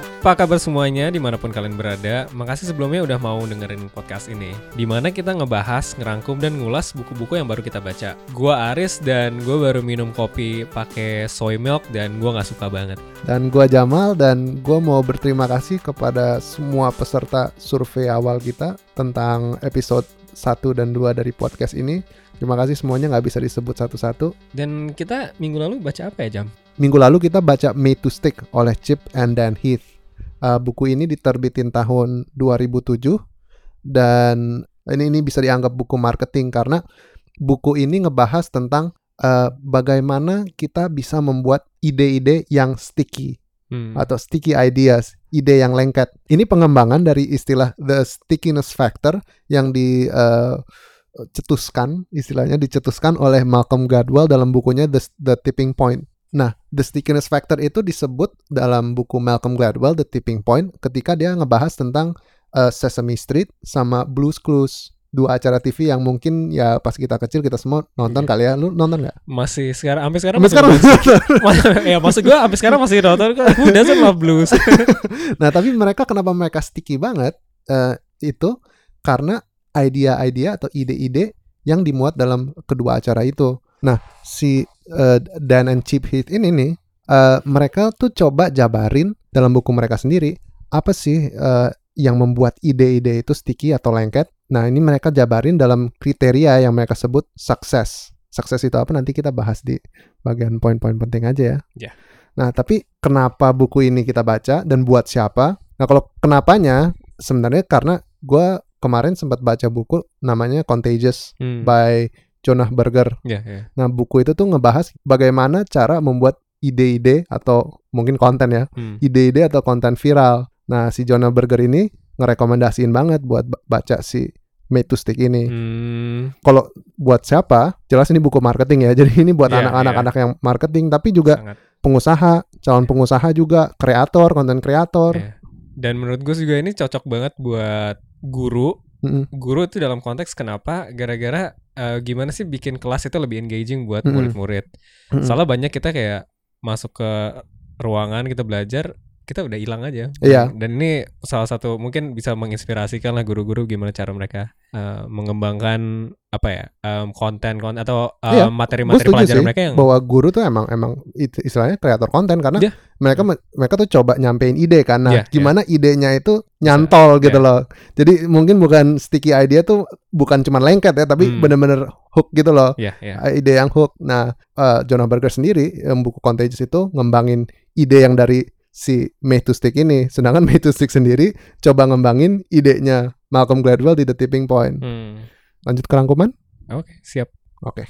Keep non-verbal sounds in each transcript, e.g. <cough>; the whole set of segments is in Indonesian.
Apa kabar semuanya di mana pun kalian berada? Makasih sebelumnya udah mau dengerin podcast ini. Di mana kita ngebahas, ngerangkum, dan ngulas buku-buku yang baru kita baca. Gua Aris dan gue baru minum kopi pakai soy milk dan gua nggak suka banget. Dan gua Jamal dan gua mau berterima kasih kepada semua peserta survei awal kita tentang episode 1 dan 2 dari podcast ini. Terima kasih semuanya nggak bisa disebut satu-satu. Dan kita minggu lalu baca apa ya Jam? Minggu lalu kita baca Made to Stick oleh Chip and Dan Heath. Uh, buku ini diterbitin tahun 2007 dan ini ini bisa dianggap buku marketing karena buku ini ngebahas tentang uh, bagaimana kita bisa membuat ide-ide yang sticky Hmm. atau sticky ideas, ide yang lengket. Ini pengembangan dari istilah the stickiness factor yang dicetuskan, istilahnya dicetuskan oleh Malcolm Gladwell dalam bukunya The, the Tipping Point. Nah, the stickiness factor itu disebut dalam buku Malcolm Gladwell The Tipping Point ketika dia ngebahas tentang uh, Sesame Street sama Blue's Clues dua acara TV yang mungkin ya pas kita kecil kita semua nonton Iya. kali ya. Lu nonton nggak? Masih sekarang, sampai sekarang Sampai masih sekarang. <laughs> ya maksud gue sampai sekarang masih nonton kok. Who doesn't love blues? <laughs> Nah, tapi mereka kenapa mereka sticky banget? eh, itu karena ide-ide atau ide-ide yang dimuat dalam kedua acara itu. Nah, si eh, Dan and Chip Heath ini nih, eh, mereka tuh coba jabarin dalam buku mereka sendiri apa sih eh, yang membuat ide-ide itu sticky atau lengket. Nah, ini mereka jabarin dalam kriteria yang mereka sebut sukses. Sukses itu apa nanti kita bahas di bagian poin-poin penting aja ya. Ya. Nah, tapi kenapa buku ini kita baca dan buat siapa? Nah, kalau kenapanya sebenarnya karena gue kemarin sempat baca buku namanya Contagious Hmm. by Jonah Berger. Ya, ya. Nah, buku itu tuh ngebahas bagaimana cara membuat ide-ide atau mungkin konten ya, Hmm. ide-ide atau konten viral. Nah, si Jonah Berger ini ngerekomendasiin banget buat ba- baca si Made to Stick ini. Hmm. Kalau buat siapa? Jelas ini buku marketing ya. <laughs> Jadi ini buat Iya, anak-anak anak yang marketing, tapi juga Sangat. pengusaha, calon pengusaha juga, kreator, konten kreator. Iya. Dan menurut gue juga ini cocok banget buat guru. Mm-mm. Guru itu dalam konteks kenapa? Gara-gara eh, gimana sih bikin kelas itu lebih engaging buat Mm-mm. murid-murid. Mm-mm. Soalnya banyak kita kayak masuk ke ruangan kita belajar kita udah hilang aja. Iya. Dan ini salah satu mungkin bisa menginspirasikan lah guru-guru gimana cara mereka eh, mengembangkan apa ya em, konten konten atau eh, Iya, materi-materi setuju pelajaran sih mereka yang bahwa guru tuh emang emang istilahnya kreator konten karena Iya. mereka me- mereka tuh coba nyampein ide kan. Nah, Iya, iya. gimana idenya itu nyantol gitu iya. loh. Jadi mungkin bukan sticky idea tuh bukan cuma lengket ya, tapi Hmm. bener-bener hook gitu loh. ya Eh, Ide yang hook. Nah, eh, Jonah Berger sendiri yang buku Contagious itu ngembangin ide yang dari si Made to Stick ini. Sedangkan <laughs> Made to Stick sendiri coba ngembangin idenya Malcolm Gladwell di The Tipping Point. Hmm. Lanjut ke rangkuman? Oke siap. Oke.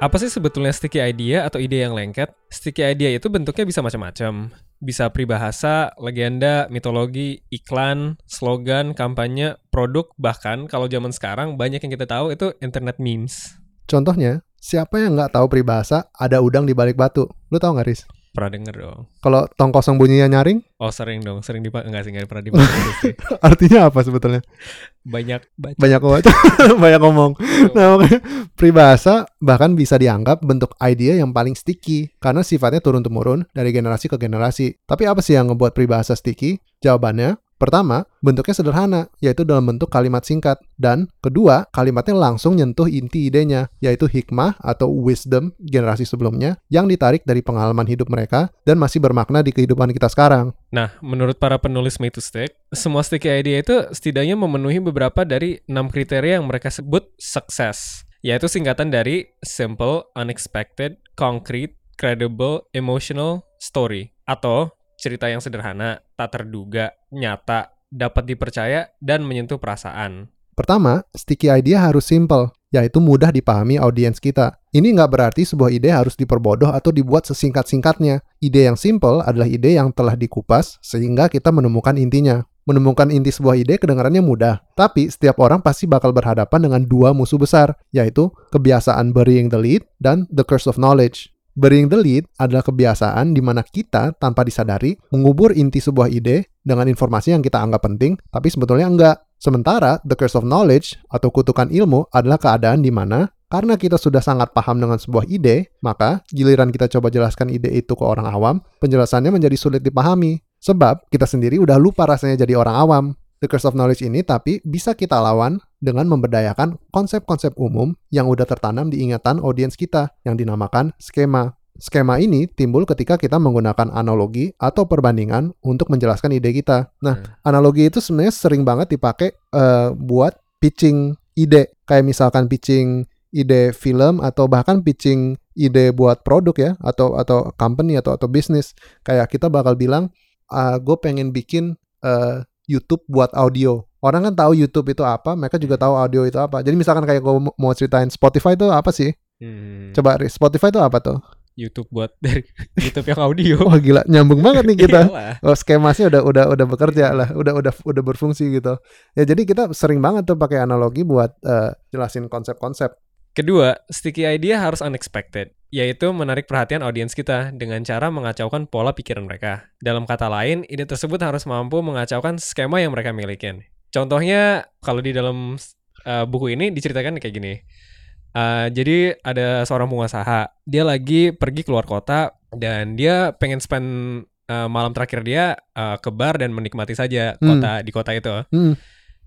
Apa sih sebetulnya sticky idea atau ide yang lengket? Sticky idea itu bentuknya bisa macam-macam. Bisa peribahasa, legenda, mitologi, iklan, slogan, kampanye, produk, bahkan kalau zaman sekarang banyak yang kita tahu itu internet memes. Contohnya, siapa yang nggak tahu peribahasa ada udang di balik batu? Lu tahu nggak, Riz? Pernah denger dong? Kalau tong kosong bunyinya nyaring, Oh sering dong, sering dipakai enggak sih enggak pernah dipakai <laughs> artinya apa sebetulnya? Banyak baca. Banyak ngomong. <laughs> banyak ngomong. Nah, makanya peribahasa bahkan bisa dianggap bentuk idea yang paling sticky karena sifatnya turun-temurun dari generasi ke generasi. Tapi apa sih yang ngebuat peribahasa sticky? Jawabannya, pertama, bentuknya sederhana, yaitu dalam bentuk kalimat singkat. Dan kedua, kalimatnya langsung nyentuh inti idenya, yaitu hikmah atau wisdom generasi sebelumnya yang ditarik dari pengalaman hidup mereka dan masih bermakna di kehidupan kita sekarang. Nah, menurut para penulis Made to Stick, semua sticky idea itu setidaknya memenuhi beberapa dari enam kriteria yang mereka sebut sukses, yaitu singkatan dari simple, unexpected, concrete, credible, emotional, story, atau cerita yang sederhana, tak terduga, nyata, dapat dipercaya, dan menyentuh perasaan. Pertama, sticky idea harus simple, yaitu mudah dipahami audiens kita. Ini nggak berarti sebuah ide harus diperbodoh atau dibuat sesingkat-singkatnya. Ide yang simple adalah ide yang telah dikupas sehingga kita menemukan intinya. Menemukan inti sebuah ide kedengarannya mudah, tapi setiap orang pasti bakal berhadapan dengan dua musuh besar, yaitu kebiasaan burying the lead dan the curse of knowledge. Burying the lead adalah kebiasaan di mana kita tanpa disadari mengubur inti sebuah ide dengan informasi yang kita anggap penting, tapi sebetulnya enggak. Sementara the curse of knowledge atau kutukan ilmu adalah keadaan di mana karena kita sudah sangat paham dengan sebuah ide, maka giliran kita coba jelaskan ide itu ke orang awam, penjelasannya menjadi sulit dipahami. Sebab kita sendiri udah lupa rasanya jadi orang awam. The Curse of Knowledge ini tapi bisa kita lawan dengan memberdayakan konsep-konsep umum yang udah tertanam di ingatan audiens kita yang dinamakan skema. Skema ini timbul ketika kita menggunakan analogi atau perbandingan untuk menjelaskan ide kita. Nah, analogi itu sebenarnya sering banget dipakai uh, buat pitching ide. Kayak misalkan pitching ide film atau bahkan pitching ide buat produk ya atau atau company atau atau bisnis kayak kita bakal bilang uh, gue pengen bikin uh, YouTube buat audio orang kan tahu YouTube itu apa mereka juga tahu audio itu apa jadi misalkan kayak gue mau ceritain Spotify itu apa sih hmm. coba Spotify itu apa tuh YouTube buat dari <laughs> YouTube yang audio. Wah oh, gila, nyambung banget nih kita. oh, skemanya udah udah udah bekerja lah, udah udah udah berfungsi gitu. Ya jadi kita sering banget tuh pakai analogi buat uh, jelasin konsep-konsep. Kedua, sticky idea harus unexpected, yaitu menarik perhatian audiens kita dengan cara mengacaukan pola pikiran mereka. Dalam kata lain, ide tersebut harus mampu mengacaukan skema yang mereka miliki. Contohnya, kalau di dalam uh, buku ini diceritakan kayak gini. Uh, jadi ada seorang pengusaha, dia lagi pergi keluar kota dan dia pengen spend uh, malam terakhir dia uh, ke bar dan menikmati saja hmm. kota di kota itu. Hmm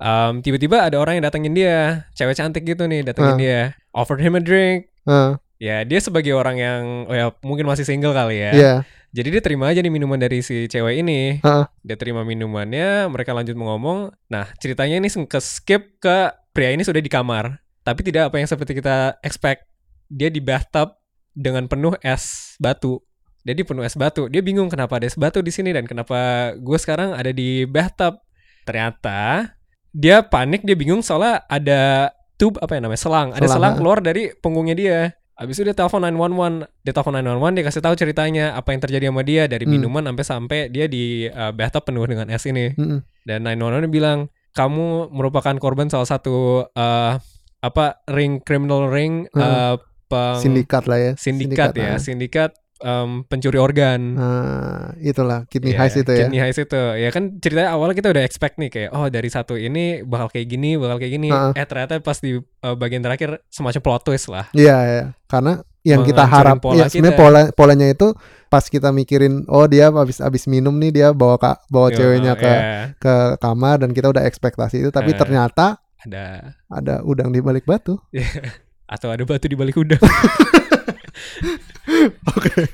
um, tiba-tiba ada orang yang datengin dia, cewek cantik gitu nih datengin uh. dia, offered him a drink. Uh. Ya dia sebagai orang yang oh ya mungkin masih single kali ya. Yeah. Jadi dia terima aja nih minuman dari si cewek ini. Uh. Dia terima minumannya, mereka lanjut mengomong. Nah ceritanya ini ke skip ke pria ini sudah di kamar, tapi tidak apa yang seperti kita expect. Dia di bathtub dengan penuh es batu. Jadi penuh es batu. Dia bingung kenapa ada es batu di sini dan kenapa gue sekarang ada di bathtub. Ternyata dia panik dia bingung soalnya ada tube apa ya namanya selang, selang ada selang keluar dari punggungnya dia Abis itu dia telepon 911, dia telepon 911 dia kasih tahu ceritanya apa yang terjadi sama dia dari hmm. minuman sampai sampai dia di uh, bathtub penuh dengan es ini. Hmm. Dan 911 bilang kamu merupakan korban salah satu uh, apa ring criminal ring hmm. uh, peng, sindikat lah ya. Sindikat, sindikat ya, sindikat um, pencuri organ. Nah, itulah kidney yeah, heist itu ya. Kidney heist itu. Ya kan ceritanya awalnya kita udah expect nih kayak oh dari satu ini bakal kayak gini, bakal kayak gini. Uh. Eh ternyata pas di uh, bagian terakhir semacam plot twist lah. Iya, yeah, yeah. karena yang kita harap pola ya sebenarnya pola polanya itu pas kita mikirin oh dia habis habis minum nih dia bawa kak bawa Yo, ceweknya ke yeah. ke kamar dan kita udah ekspektasi itu tapi uh, ternyata ada ada udang di balik batu. <laughs> Atau ada batu di balik udang. <laughs> Oke.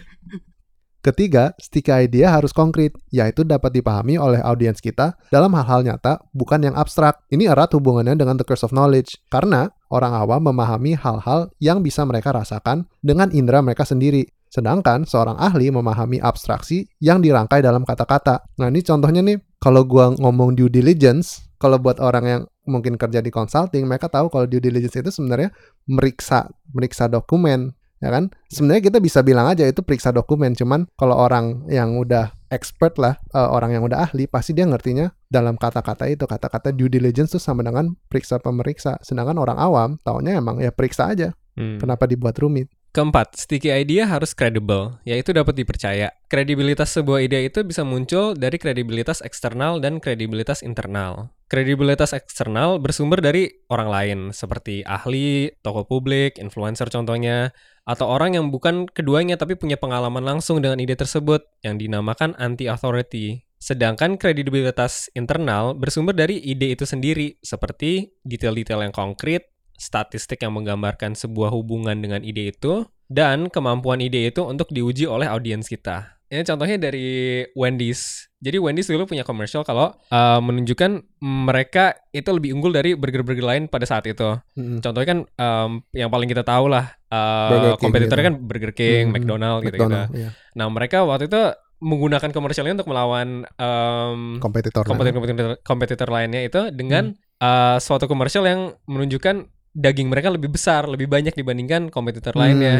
Ketiga, sticky idea harus konkret, yaitu dapat dipahami oleh audiens kita dalam hal-hal nyata, bukan yang abstrak. Ini erat hubungannya dengan the curse of knowledge, karena orang awam memahami hal-hal yang bisa mereka rasakan dengan indera mereka sendiri. Sedangkan seorang ahli memahami abstraksi yang dirangkai dalam kata-kata. Nah ini contohnya nih, kalau gua ngomong due diligence, kalau buat orang yang mungkin kerja di consulting, mereka tahu kalau due diligence itu sebenarnya meriksa meriksa dokumen, ya kan sebenarnya kita bisa bilang aja itu periksa dokumen cuman kalau orang yang udah expert lah uh, orang yang udah ahli pasti dia ngertinya dalam kata-kata itu kata-kata due diligence tuh sama dengan periksa pemeriksa sedangkan orang awam taunya emang ya periksa aja hmm. kenapa dibuat rumit Keempat, sticky idea harus credible, yaitu dapat dipercaya. Kredibilitas sebuah ide itu bisa muncul dari kredibilitas eksternal dan kredibilitas internal. Kredibilitas eksternal bersumber dari orang lain, seperti ahli, tokoh publik, influencer contohnya, atau orang yang bukan keduanya tapi punya pengalaman langsung dengan ide tersebut, yang dinamakan anti-authority. Sedangkan kredibilitas internal bersumber dari ide itu sendiri, seperti detail-detail yang konkret, statistik yang menggambarkan sebuah hubungan dengan ide itu, dan kemampuan ide itu untuk diuji oleh audiens kita. Ini contohnya dari Wendy's. Jadi Wendy's dulu punya komersial kalau uh, menunjukkan mereka itu lebih unggul dari burger-burger lain pada saat itu. Mm-hmm. Contohnya kan um, yang paling kita tahu lah uh, kompetitornya gitu. kan Burger King, mm-hmm. McDonald gitu-gitu. Yeah. Nah mereka waktu itu menggunakan komersialnya untuk melawan um, kompetitor kompetitor, kompetitor kompetitor lainnya itu dengan mm. uh, suatu komersial yang menunjukkan daging mereka lebih besar, lebih banyak dibandingkan kompetitor hmm. lainnya.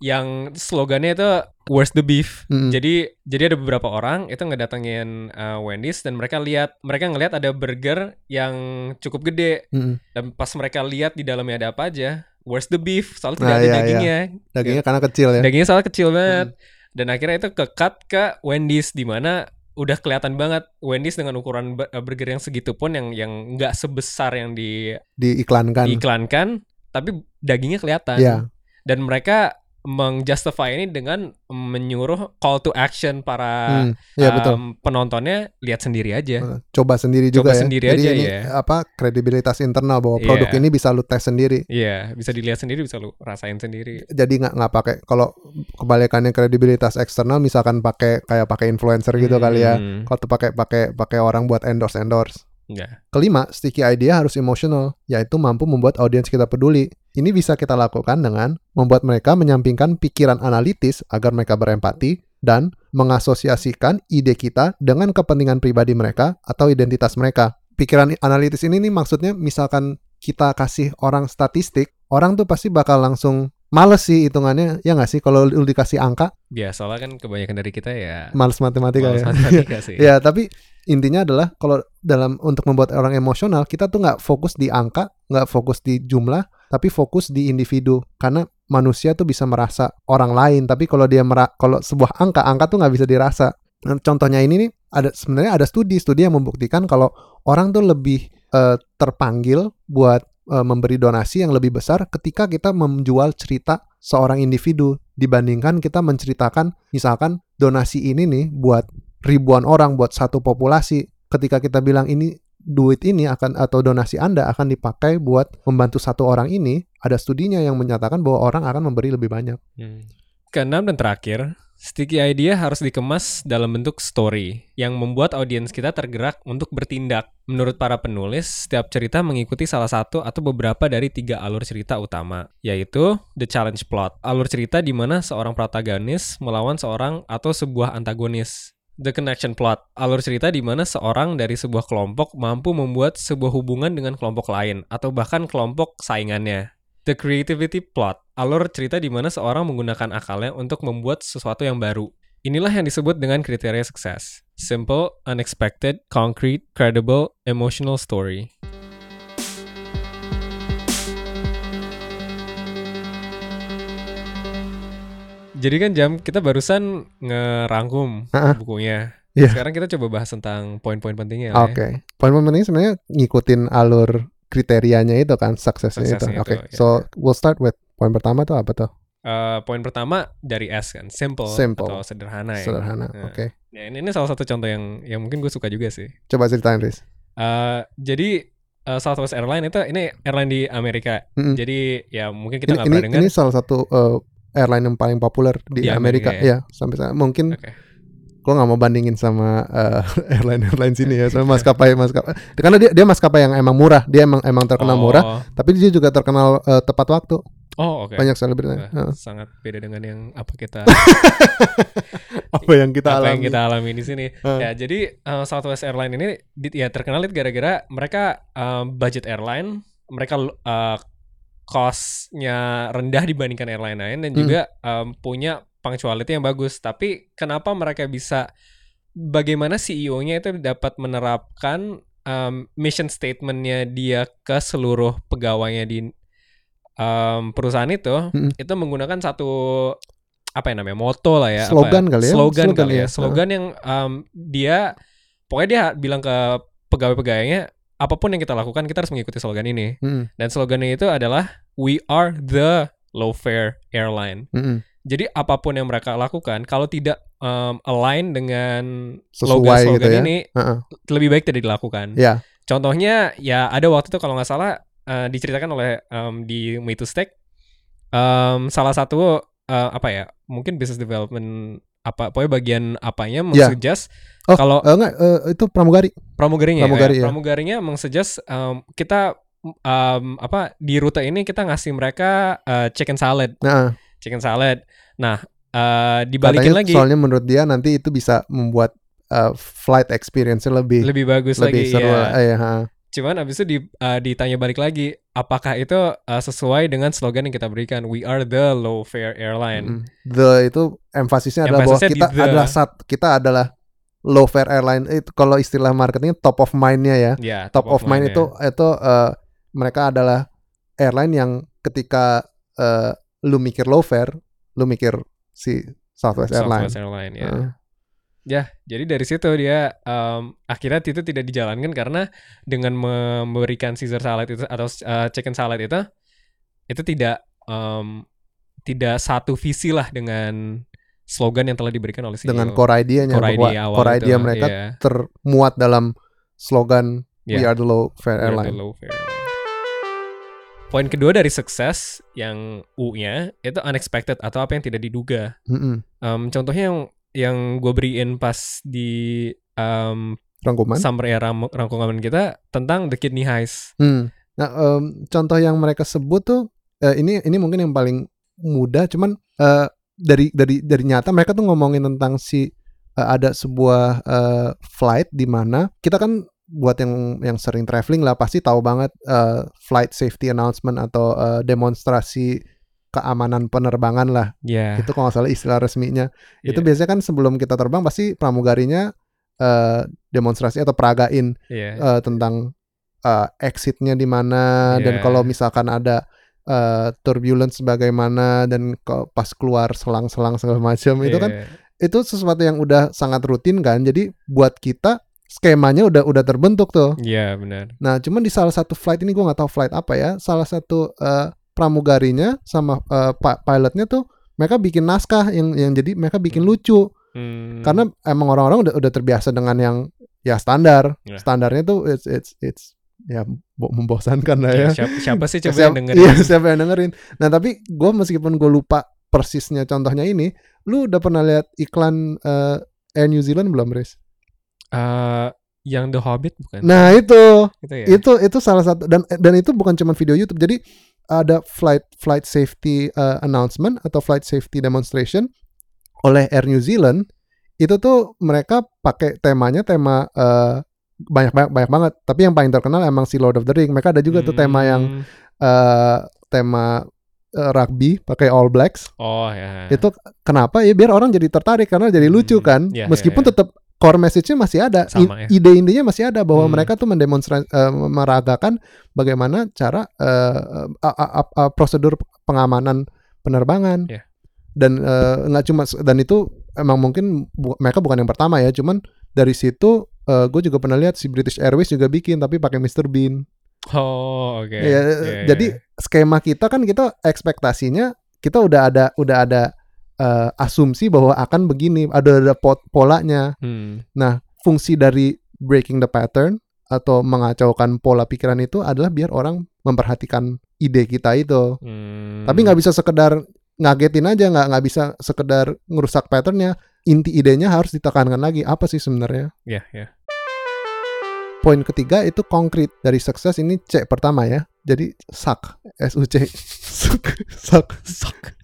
Yang slogannya itu Where's the beef? Hmm. Jadi jadi ada beberapa orang itu ngedatengin uh, Wendy's dan mereka lihat mereka ngelihat ada burger yang cukup gede hmm. dan pas mereka lihat di dalamnya ada apa aja, Where's the beef? Soalnya tidak nah, ada iya, dagingnya. Iya. Dagingnya karena kecil ya. Dagingnya soalnya kecil banget. Hmm. Dan akhirnya itu ke cut ke Wendy's di mana udah kelihatan banget Wendy's dengan ukuran eh, burger yang segitu pun yang yang nggak sebesar yang di diiklankan diiklankan tapi dagingnya kelihatan. Iya. Dan mereka mengjustify ini dengan menyuruh call to action para Hmm, Iya um, betul. penontonnya lihat sendiri aja. Eh, Coba sendiri Coba juga ya. sendiri Jadi aja ini ya. apa kredibilitas internal bahwa produk Iya. ini bisa lu tes sendiri. Iya, bisa dilihat sendiri, bisa lu rasain sendiri. Jadi nggak nggak pakai kalau kebalikannya kredibilitas eksternal misalkan pakai kayak pakai influencer gitu kali ya. Hmm, Kalau tuh pakai pakai pakai orang buat endorse endorse. Enggak. Kelima, sticky idea harus emotional, yaitu mampu membuat audiens kita peduli. Ini bisa kita lakukan dengan membuat mereka menyampingkan pikiran analitis agar mereka berempati dan mengasosiasikan ide kita dengan kepentingan pribadi mereka atau identitas mereka. Pikiran analitis ini nih maksudnya misalkan kita kasih orang statistik, orang tuh pasti bakal langsung males sih hitungannya, ya nggak sih kalau lu dikasih angka, Ya, soalnya kan kebanyakan dari kita ya males matematika malas ya. matematika <laughs> sih. Ya, tapi intinya adalah kalau dalam untuk membuat orang emosional, kita tuh nggak fokus di angka, nggak fokus di jumlah, tapi fokus di individu. Karena manusia tuh bisa merasa orang lain, tapi kalau dia mera kalau sebuah angka, angka tuh nggak bisa dirasa. Nah, Contohnya ini nih, ada sebenarnya ada studi, studi yang membuktikan kalau orang tuh lebih eh, terpanggil buat eh, memberi donasi yang lebih besar ketika kita menjual cerita seorang individu. Dibandingkan kita menceritakan misalkan donasi ini nih buat ribuan orang buat satu populasi. Ketika kita bilang ini duit ini akan atau donasi Anda akan dipakai buat membantu satu orang ini ada studinya yang menyatakan bahwa orang akan memberi lebih banyak. Hmm. Keenam dan terakhir, sticky idea harus dikemas dalam bentuk story yang membuat audiens kita tergerak untuk bertindak. Menurut para penulis, setiap cerita mengikuti salah satu atau beberapa dari tiga alur cerita utama, yaitu the challenge plot, alur cerita di mana seorang protagonis melawan seorang atau sebuah antagonis. The connection plot, alur cerita di mana seorang dari sebuah kelompok mampu membuat sebuah hubungan dengan kelompok lain atau bahkan kelompok saingannya. The creativity plot, alur cerita di mana seorang menggunakan akalnya untuk membuat sesuatu yang baru. Inilah yang disebut dengan kriteria sukses. Simple, unexpected, concrete, credible, emotional story. Jadi kan jam kita barusan ngerangkum ah. bukunya. Iya. Sekarang kita coba bahas tentang poin-poin pentingnya. Oke lah ya. poin penting sebenarnya ngikutin alur kriterianya itu kan suksesnya itu Suksesnya oke itu, ya. so we'll start with poin pertama tuh apa tuh Eh, poin pertama dari S kan, simple, Simple. atau sederhana ya. sederhana Nah, oke Ya, ini, ini salah satu contoh yang yang mungkin gue suka juga sih. coba ceritain Riz Eh, jadi eh, Southwest Airline itu ini airline di Amerika. Mm-mm. jadi ya mungkin kita nggak pernah dengar. ini salah satu uh, airline yang paling populer di, Di Amerika, Amerika, ya. ya sampai sekarang. mungkin Oke. Gue nggak mau bandingin sama uh, <laughs> airline airline sini ya sama maskapai maskapai karena dia dia maskapai yang emang murah dia emang emang terkenal Oh, murah tapi dia juga terkenal uh, tepat waktu Oh, oke. banyak selebritasnya Nah, Heeh. sangat beda dengan yang apa kita <laughs> apa yang kita apa alami yang kita alami di sini. Heeh. Ya, jadi eh, Southwest Airline ini di- ya terkenal itu gara-gara mereka eh, budget airline, mereka eh, cost-nya rendah dibandingkan airline lain dan Hmm. juga em, punya punctuality yang bagus. Tapi kenapa mereka bisa bagaimana CEO-nya itu dapat menerapkan em, mission statement-nya dia ke seluruh pegawainya di em, perusahaan itu Mm-mm. itu menggunakan satu apa yang namanya moto lah ya apa Slogan ya? kali ya? slogan, Slogan kali ya ya. slogan yang em, dia pokoknya dia bilang ke pegawai-pegawainya apa pun yang kita lakukan kita harus mengikuti slogan ini Mm-mm, dan slogannya itu adalah we are the low fare airline mm-mm. Jadi apa pun yang mereka lakukan kalau tidak em, align dengan sesuai gitu slogan ya ini Heeh. lebih baik tidak dilakukan ya Contohnya ya ada waktu itu kalau nggak salah eh, diceritakan oleh em, di Me to Stack em, salah satu eh, apa ya mungkin business development apa pokoknya bagian apanya Ya. mengsuggest Oh, kalau Eh, enggak eh, itu pramugari pramugarinya pramugari, ya, ya. pramugarinya mengsuggest em, kita em, apa di rute ini kita ngasih mereka eh, chicken salad nah chicken salad nah eh, dibalikin katanya lagi soalnya menurut dia nanti itu bisa membuat uh, flight experience-nya lebih lebih bagus lebih lagi seru ya. Eh, ya, ha. Cuman abis itu di, uh, ditanya balik lagi, apakah itu uh, sesuai dengan slogan yang kita berikan? We are the low fare airline. Mm. The itu emfasisnya adalah bahwa kita the. adalah sat, kita adalah low fare airline itu kalau istilah marketing top of mind-nya ya. Ya, Top, of, mind, mind-nya. itu itu uh, mereka adalah airline yang ketika uh, lu mikir low fare, lu mikir si Southwest, Airlines. Southwest Airline, ya. Heeh. Ya, jadi dari situ dia um, akhirnya itu tidak dijalankan karena dengan memberikan Caesar salad itu atau uh, chicken salad itu itu tidak em, tidak satu visi lah dengan slogan yang telah diberikan oleh CEO. dengan core idea-nya Core idea awal core itu, idea mereka iya. termuat dalam slogan We Iya. are the low fare We are the airline. low fare airline. Poin kedua dari sukses yang U-nya itu unexpected atau apa yang tidak diduga. Mm-mm. Em, contohnya yang yang gue beriin pas di em, Rangkuman. summer era ram- rangkuman kita tentang the kidney heist. Hmm. Nah, em, contoh yang mereka sebut tuh eh, ini ini mungkin yang paling mudah, cuman eh, dari dari dari nyata mereka tuh ngomongin tentang si eh, ada sebuah eh, flight di mana kita kan buat yang yang sering traveling lah pasti tahu banget eh, flight safety announcement atau eh, demonstrasi keamanan penerbangan lah. Ya. Itu kalau nggak salah istilah resminya. Itu iya, biasanya kan sebelum kita terbang pasti pramugarinya eh, demonstrasi atau peragain iya. eh, tentang eh, exitnya di mana dan Iya. kalau misalkan ada eh, turbulence bagaimana dan ke- pas keluar selang-selang segala macam itu kan Iya. itu sesuatu yang udah sangat rutin kan jadi buat kita skemanya udah udah terbentuk tuh Iya, benar. nah cuman di salah satu flight ini gua nggak tahu flight apa ya salah satu eh, pramugarinya sama pa- pilotnya tuh mereka bikin naskah yang yang jadi mereka bikin lucu Hmm. karena emang orang-orang udah udah terbiasa dengan yang ya standar Ya. standarnya tuh it's it's it's ya bo- membosankan lah ya, Ya, siapa, siapa sih <laughs> coba Siapa- yang dengerin? iya, siapa yang dengerin nah tapi gue meskipun gue lupa persisnya contohnya ini lu udah pernah lihat iklan eh, Air New Zealand belum Riz? Eh, yang The Hobbit bukan? nah itu itu ya. itu itu salah satu dan dan itu bukan cuma video YouTube jadi ada flight flight safety uh, announcement atau flight safety demonstration oleh Air New Zealand itu tuh mereka pakai temanya tema uh, banyak banyak banyak banget tapi yang paling terkenal emang si Lord of the Ring mereka ada juga tuh tema yang Hmm. uh, tema uh, rugby pakai All Blacks Oh ya. itu kenapa ya biar orang jadi tertarik karena jadi lucu Hmm, kan iya, meskipun iya, iya. tetap core message-nya masih ada Sama, ya. Ide-idenya masih ada bahwa Hmm. mereka tuh mendemonstrasi meragakan bagaimana cara eh, a- a- a- a- prosedur pengamanan penerbangan Iya. dan eh, nggak cuma dan itu emang mungkin bu- mereka bukan yang pertama ya cuman dari situ gue juga pernah lihat si British Airways juga bikin tapi pakai Mr Bean Oh, oke. Ya, Iya, jadi iya. skema kita kan kita ekspektasinya kita udah ada udah ada eh, asumsi bahwa akan begini, ada ada pot- polanya. Hmm. Fungsi dari breaking the pattern atau mengacaukan pola pikiran itu adalah biar orang memperhatikan ide kita itu. Hmm. Tapi nggak bisa sekedar ngagetin aja, nggak nggak bisa sekedar ngerusak patternnya. Inti idenya harus ditekankan lagi. Apa sih sebenarnya? Ya, ya. Poin ketiga itu konkret dari sukses ini C pertama ya. Jadi suck, S U C, <laughs> suck, suck. Sok.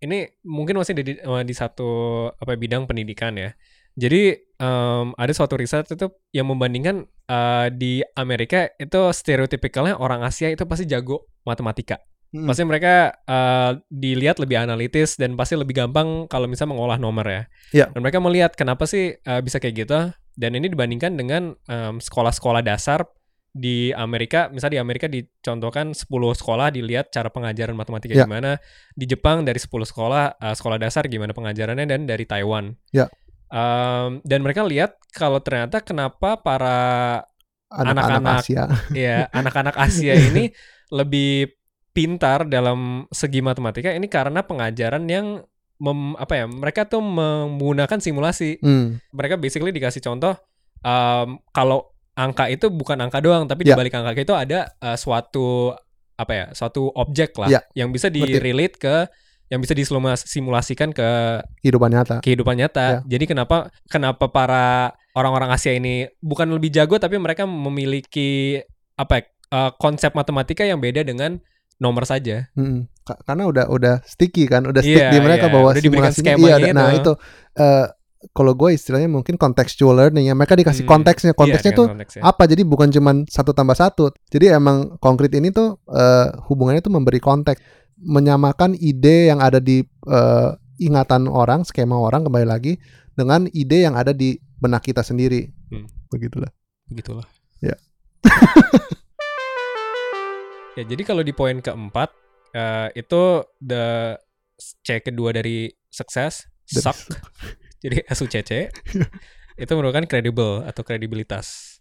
Ini mungkin masih di, di satu apa bidang pendidikan ya. Jadi em, ada suatu riset itu yang membandingkan eh, di Amerika itu stereotipikalnya orang Asia itu pasti jago matematika. Hmm. Pasti mereka eh, dilihat lebih analitis dan pasti lebih gampang kalau misalnya mengolah nomor ya. Iya. Dan mereka melihat kenapa sih eh, bisa kayak gitu. Dan ini dibandingkan dengan sekolah-sekolah dasar di Amerika, misalnya di Amerika dicontohkan 10 sekolah dilihat cara pengajaran matematika Ya. gimana. Di Jepang dari 10 sekolah eh, sekolah dasar gimana pengajarannya dan dari Taiwan. Ya. Em, dan mereka lihat kalau ternyata kenapa para Anak-anak. Asia. <laughs> ya <laughs> anak-anak Asia ini lebih pintar dalam segi matematika ini karena pengajaran yang mem- apa ya mereka tuh menggunakan simulasi Hmm. mereka basically dikasih contoh em, kalau angka itu bukan angka doang tapi Ya. di balik angka itu ada eh, suatu apa ya suatu objek lah Ya. yang bisa di-relate ke yang bisa disimulasikan ke Kehidupan nyata. kehidupan nyata. Ya. Jadi kenapa kenapa para orang-orang Asia ini bukan lebih jago tapi mereka memiliki apa ya, eh, konsep matematika yang beda dengan nomor saja. Hmm. Ka- Karena udah udah sticky kan, udah stick Iya, di mereka iya. bahwa Udah simulasinya iya, ada- nah itu. eh, kalau gue istilahnya mungkin contextual learning ya. Mereka dikasih Hmm. konteksnya, konteksnya Iya, tuh konteksnya. apa jadi bukan cuman satu tambah satu jadi emang konkret ini tuh eh, hubungannya tuh memberi konteks menyamakan ide yang ada di eh, ingatan orang skema orang kembali lagi dengan ide yang ada di benak kita sendiri Hmm. begitulah Begitulah. Ya. <laughs> ya jadi kalau di poin keempat eh, itu the C kedua dari sukses suck. <laughs> jadi SUCC <laughs> itu merupakan credible atau kredibilitas.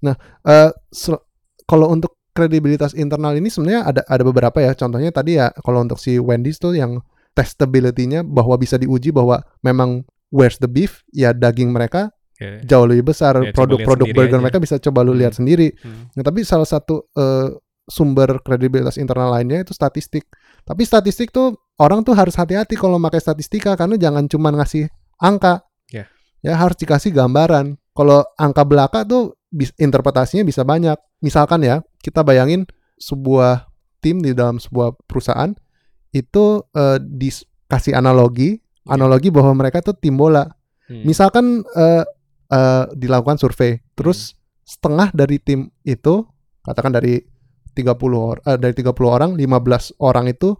Eh, sel- kalau untuk kredibilitas internal ini sebenarnya ada ada beberapa ya. Contohnya tadi ya kalau untuk si Wendy's tuh yang testability-nya bahwa bisa diuji bahwa memang where's the beef ya daging mereka Oke. jauh lebih besar Ya, produk-produk lihat burger aja. mereka bisa coba lu lihat Hmm. sendiri Hmm. Nah, tapi salah satu eh, sumber kredibilitas internal lainnya itu statistik tapi statistik tuh orang tuh harus hati-hati kalau pakai statistika karena jangan cuma ngasih angka Ya. ya harus dikasih gambaran kalau angka belaka tuh bis- interpretasinya bisa banyak misalkan ya kita bayangin sebuah tim di dalam sebuah perusahaan itu eh, dikasih analogi Ya. analogi bahwa mereka tuh tim bola Hmm. Misalkan eh, eh, dilakukan survei, terus setengah dari tim itu, katakan dari 30 or, eh, dari 30 orang, 15 orang itu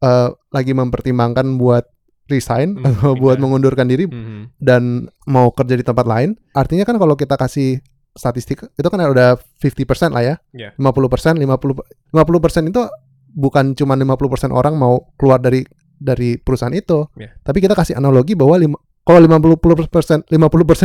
eh, lagi mempertimbangkan buat resign Hmm, atau <laughs> buat mengundurkan diri Hmm. dan mau kerja di tempat lain. Artinya kan kalau kita kasih statistik itu kan udah 50% lah ya. Ya. 50%, 50 50% itu bukan cuma 50% orang mau keluar dari dari perusahaan itu. Ya. Tapi kita kasih analogi bahwa lima, kalau 50% 50%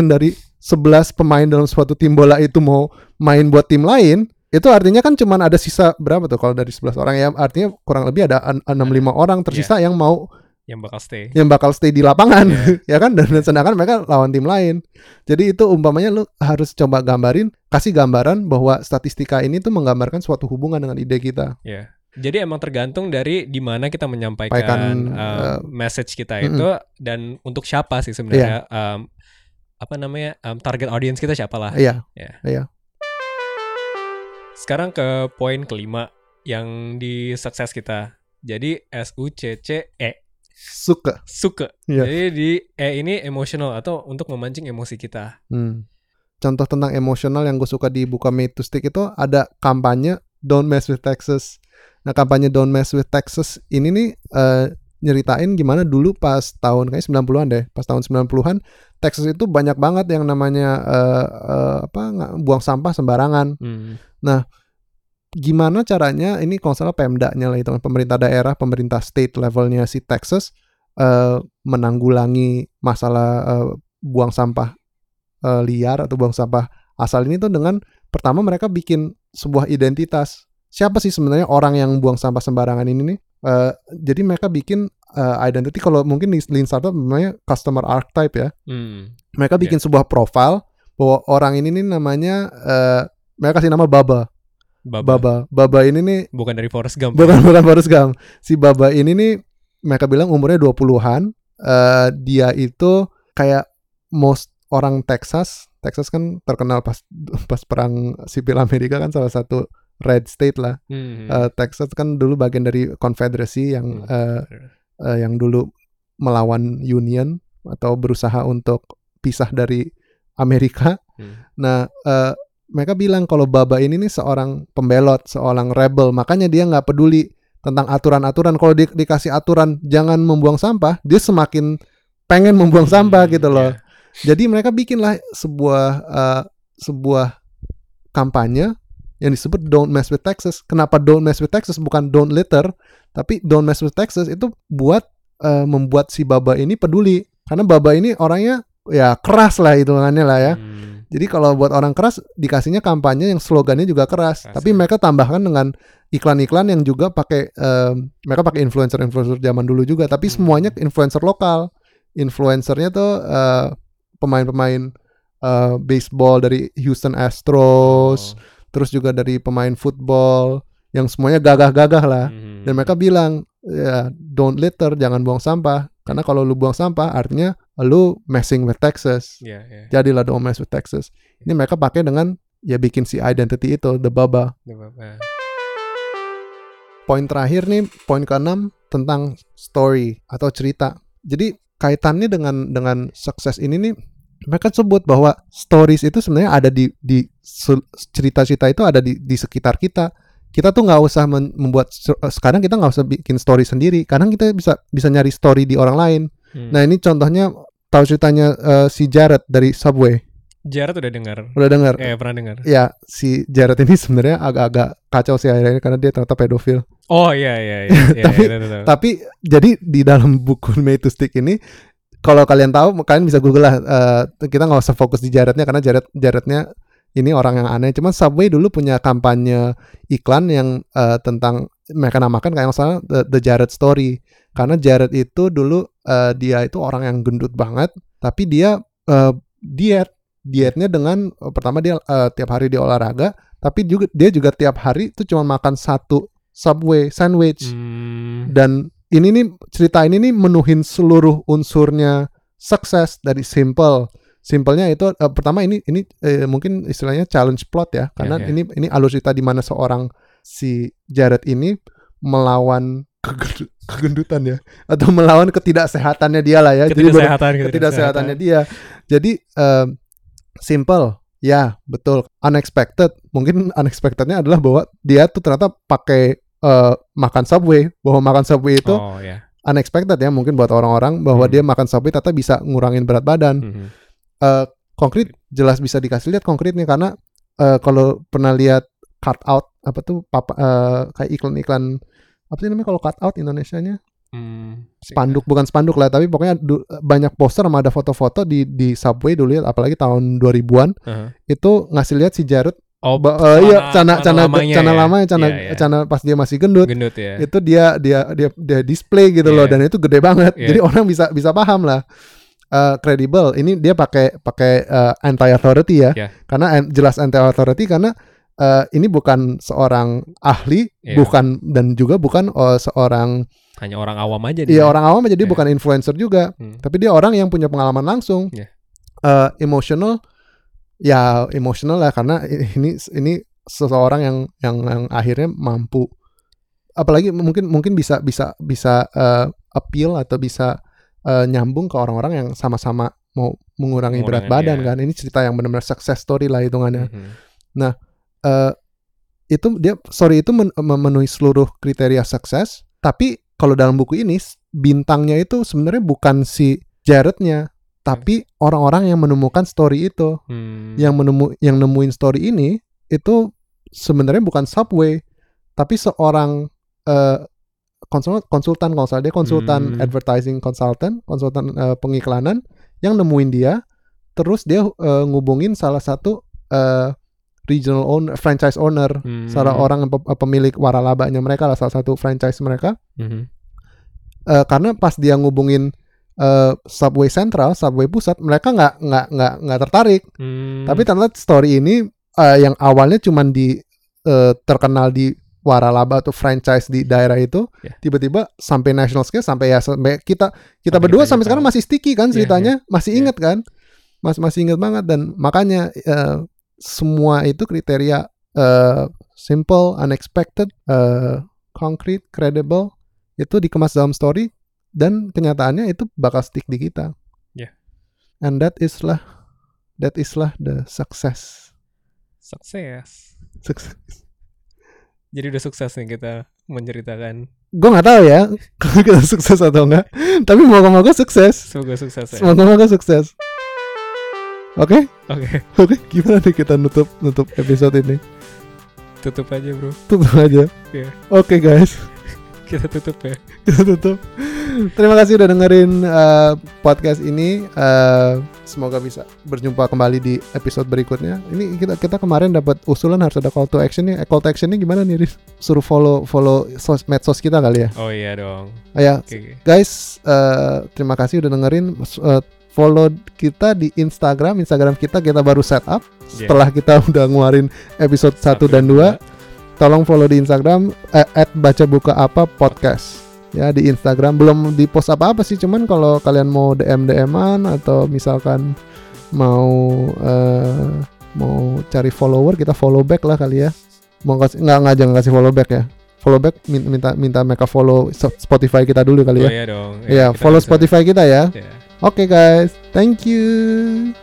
dari 11 pemain dalam suatu tim bola itu mau main buat tim lain, itu artinya kan cuma ada sisa berapa tuh kalau dari 11 orang ya artinya kurang lebih ada an- 65 orang tersisa yang mau Yang bakal stay. yang bakal stay di lapangan Iya. <laughs> ya kan dan dan sedangkan mereka lawan tim lain jadi itu umpamanya lu harus coba gambarin kasih gambaran bahwa statistika ini tuh menggambarkan suatu hubungan dengan ide kita Ya. Jadi emang tergantung dari di mana kita menyampaikan Sampaikan, um, eh, message kita itu dan untuk siapa sih sebenarnya um, apa namanya um, target audience kita siapa lah. iya Sekarang ke poin kelima yang di sukses kita. Jadi S U C C E suka suka. Iya. Jadi di E ini emotional atau untuk memancing emosi kita. Hmm. contoh tentang emosional yang gue suka di buka to Stick itu ada kampanye Don't Mess with Texas nah kampanye Don't Mess with Texas ini nih eh, nyeritain gimana dulu pas tahun kayak 90-an deh pas tahun 90-an Texas itu banyak banget yang namanya eh, eh, apa buang sampah sembarangan Hmm. Gimana caranya ini kalau salah Pemda-nya lah itu pemerintah daerah, pemerintah state levelnya si Texas eh, menanggulangi masalah eh, buang sampah eh, liar atau buang sampah asal ini tuh dengan pertama mereka bikin sebuah identitas. Siapa sih sebenarnya orang yang buang sampah sembarangan ini nih? Eh, jadi mereka bikin eh, identity kalau mungkin di Lean Startup namanya customer archetype ya Hmm. mereka bikin sebuah profile bahwa orang ini nih namanya eh, mereka kasih nama Baba. Baba. Baba. Baba ini nih Bukan dari Forrest Gump. bukan bukan Forrest Gump. Si Baba ini nih mereka bilang umurnya 20-an. Eh, dia itu kayak most orang Texas. Texas kan terkenal pas <laughs> pas perang sipil Amerika kan salah satu red state lah. Hmm. Eh, Texas kan dulu bagian dari Confederacy yang Hmm. eh, eh, yang dulu melawan Union atau berusaha untuk pisah dari Amerika. Hmm. Nah, eh, mereka bilang kalau Baba ini nih seorang pembelot, seorang rebel, makanya dia nggak peduli tentang aturan-aturan. Kalau di- dikasih aturan jangan membuang sampah, dia semakin pengen membuang sampah Hmm, gitu loh. ya. Jadi mereka bikinlah sebuah eh, sebuah kampanye yang disebut Don't Mess with Texas. Kenapa Don't Mess with Texas bukan Don't Litter, tapi Don't Mess with Texas itu buat eh, membuat si Baba ini peduli. Karena Baba ini orangnya ya keras lah hitungannya lah ya. Hmm. Jadi kalau buat orang keras dikasihnya kampanye yang slogannya juga keras. Tapi mereka tambahkan dengan iklan-iklan yang juga pakai em, mereka pakai influencer-influencer zaman dulu juga. Tapi Hmm. semuanya influencer lokal. Influencernya tuh eh, pemain-pemain eh, baseball dari Houston Astros, Oh. terus juga dari pemain football yang semuanya gagah-gagah lah. Hmm. Dan mereka bilang, ya don't litter, jangan buang sampah. Karena kalau lu buang sampah artinya lu messing with Texas Ya, ya. jadilah Don't Mess with Texas. Ini mereka pakai dengan ya bikin si identity itu the baba. Nggak apa-apa. Poin terakhir nih, poin keenam tentang story atau cerita. Jadi kaitannya dengan dengan sukses ini nih mereka sebut bahwa stories itu sebenarnya ada di cerita-cerita itu ada di di sekitar kita. Kita tuh nggak usah membuat sekarang kita nggak usah bikin story sendiri. Kadang kita bisa bisa nyari story di orang lain. Hmm. Nah ini contohnya tahu ceritanya eh, si Jared dari Subway. Jared udah dengar. Udah dengar? Eh, pernah dengar. ya si Jared ini sebenarnya agak-agak kacau sih akhirnya karena dia ternyata pedofil. Oh iya iya iya. <laughs> iya, Tapi- iya, tahu, tahu. Tapi jadi di dalam buku Made to Stick ini kalau kalian tahu kalian bisa google lah. eh, kita nggak usah fokus di Jarednya karena Jared Jarednya ini orang yang aneh. Cuman Subway dulu punya kampanye iklan yang eh, tentang mereka namakan kayak misalnya The, The Jared Story. Karena Jared itu dulu eh, dia itu orang yang gendut banget, tapi dia eh, diet. Dietnya dengan eh, pertama dia eh, tiap hari dia olahraga, tapi juga dia juga tiap hari itu cuma makan satu Subway sandwich. Hmm. Dan ini nih cerita ini nih menuhin seluruh unsurnya sukses dari simple. Simpelnya itu eh, pertama ini ini eh, mungkin istilahnya challenge plot ya karena Ya, ya. ini ini alur cerita di mana seorang si Jared ini melawan kegendu- kegendutan ya atau melawan ketidaksehatannya dia lah ya. Jadi Ketidaksehatan, ketidaksehatannya dia. Jadi eh, simple, ya betul. Unexpected, mungkin unexpectednya adalah bahwa dia tuh ternyata pakai eh, makan subway. Bahwa makan subway itu Oh ya. unexpected ya, mungkin buat orang-orang bahwa Hmm. dia makan subway ternyata bisa ngurangin berat badan. Mhm. Eh, konkret jelas bisa dikasih lihat konkretnya karena eh, kalau pernah lihat cut out apa tuh papa, eh, kayak iklan-iklan apa sih namanya kalau cut out Indonesianya? Hmm. spanduk bukan spanduk lah tapi pokoknya du- banyak poster sama ada foto-foto di di subway dulu ya apalagi tahun 2000-an Aha. itu ngasih lihat si Jarud Oh, ba- eh, iya cana cana lamanya cana ya? cana Iya, iya. cana pas dia masih gendut gendut ya. itu dia dia dia dia display gitu loh Iya. dan itu gede banget Iya. jadi orang bisa bisa paham lah Eh, credible ini dia pakai pakai anti authority ya Iya. karena an- jelas anti authority karena eh, ini bukan seorang ahli Iya. bukan dan juga bukan eh, seorang Hanya orang awam aja Iya dia. orang awam jadi Iya. bukan influencer juga, Hmm. tapi dia orang yang punya pengalaman langsung, Iya. Eh, emotional, ya emotional lah karena ini ini seseorang yang yang yang akhirnya mampu, apalagi mungkin mungkin bisa bisa bisa eh, appeal atau bisa eh, nyambung ke orang-orang yang sama-sama mau mengurangi berat badan iya. kan, ini cerita yang benar-benar success story lah hitungannya Mhm. Eh itu dia sorry itu men- memenuhi seluruh kriteria sukses tapi kalau dalam buku ini bintangnya itu sebenarnya bukan si Jarednya tapi orang-orang yang menemukan story itu Hmm. yang menemu yang nemuin story ini itu sebenarnya bukan Subway tapi seorang eh, konsul- konsultan kalau salah dia konsultan Hmm. advertising consultant konsultan eh, pengiklanan yang nemuin dia terus dia eh, ngubungin salah satu eh, regional owner franchise owner Hmm. salah orang pemilik waralabanya mereka lah salah satu franchise mereka Mhm. Eh, karena pas dia ngubungin eh, subway central subway pusat mereka nggak nggak nggak nggak tertarik Hmm. tapi ternyata story ini eh, yang awalnya cuman di eh, terkenal di waralaba atau franchise di daerah itu Ya. tiba-tiba sampai national scale sampai ya sampai kita kita Sampai berdua kita sampai sekarang masih sticky kan Iya, ceritanya masih Iya. inget kan mas masih inget banget dan makanya eh, semua itu kriteria eh, simple unexpected eh, concrete credible itu dikemas dalam story dan kenyataannya itu bakal stick di kita Ya. and that is lah that is lah the success sukses. Sukses. Jadi udah sukses nih kita menceritakan. Gue nggak tahu ya <laughs> kalau kita sukses atau enggak. Tapi moga-moga sukses. Semoga sukses ya. Moga-moga sukses. Oke, Oke, oke. Gimana nih kita nutup nutup episode ini? tutup aja bro. Tutup aja. Iya. Oke guys, <laughs> Kita tutup ya. kita tutup. Terima kasih udah dengerin uh, podcast ini. Uh, semoga bisa berjumpa kembali di episode berikutnya. Ini kita kita kemarin dapat usulan harus ada call to action nih. Eh, call to action gimana nih? Riz? Suruh follow follow sos medsos kita kali ya. Oh iya dong. Oh, ya, Oke. oke. guys eh, terima kasih udah dengerin Eh, follow kita di Instagram Instagram kita kita baru set up Iya. setelah kita <laughs> udah ngeluarin episode 1 dan 2 tolong follow di Instagram eh, at baca buka apa podcast ya di Instagram belum di post apa-apa sih cuman kalau kalian mau DM DM-an atau misalkan mau eh, mau cari follower kita follow back lah kali ya mau kasih nggak nggak jangan kasih follow back ya follow back min- minta minta mereka follow Spotify kita dulu kali Oh ya iya dong. Iya, kita follow bisa- Spotify kita ya. Iya. Oke guys, thank you.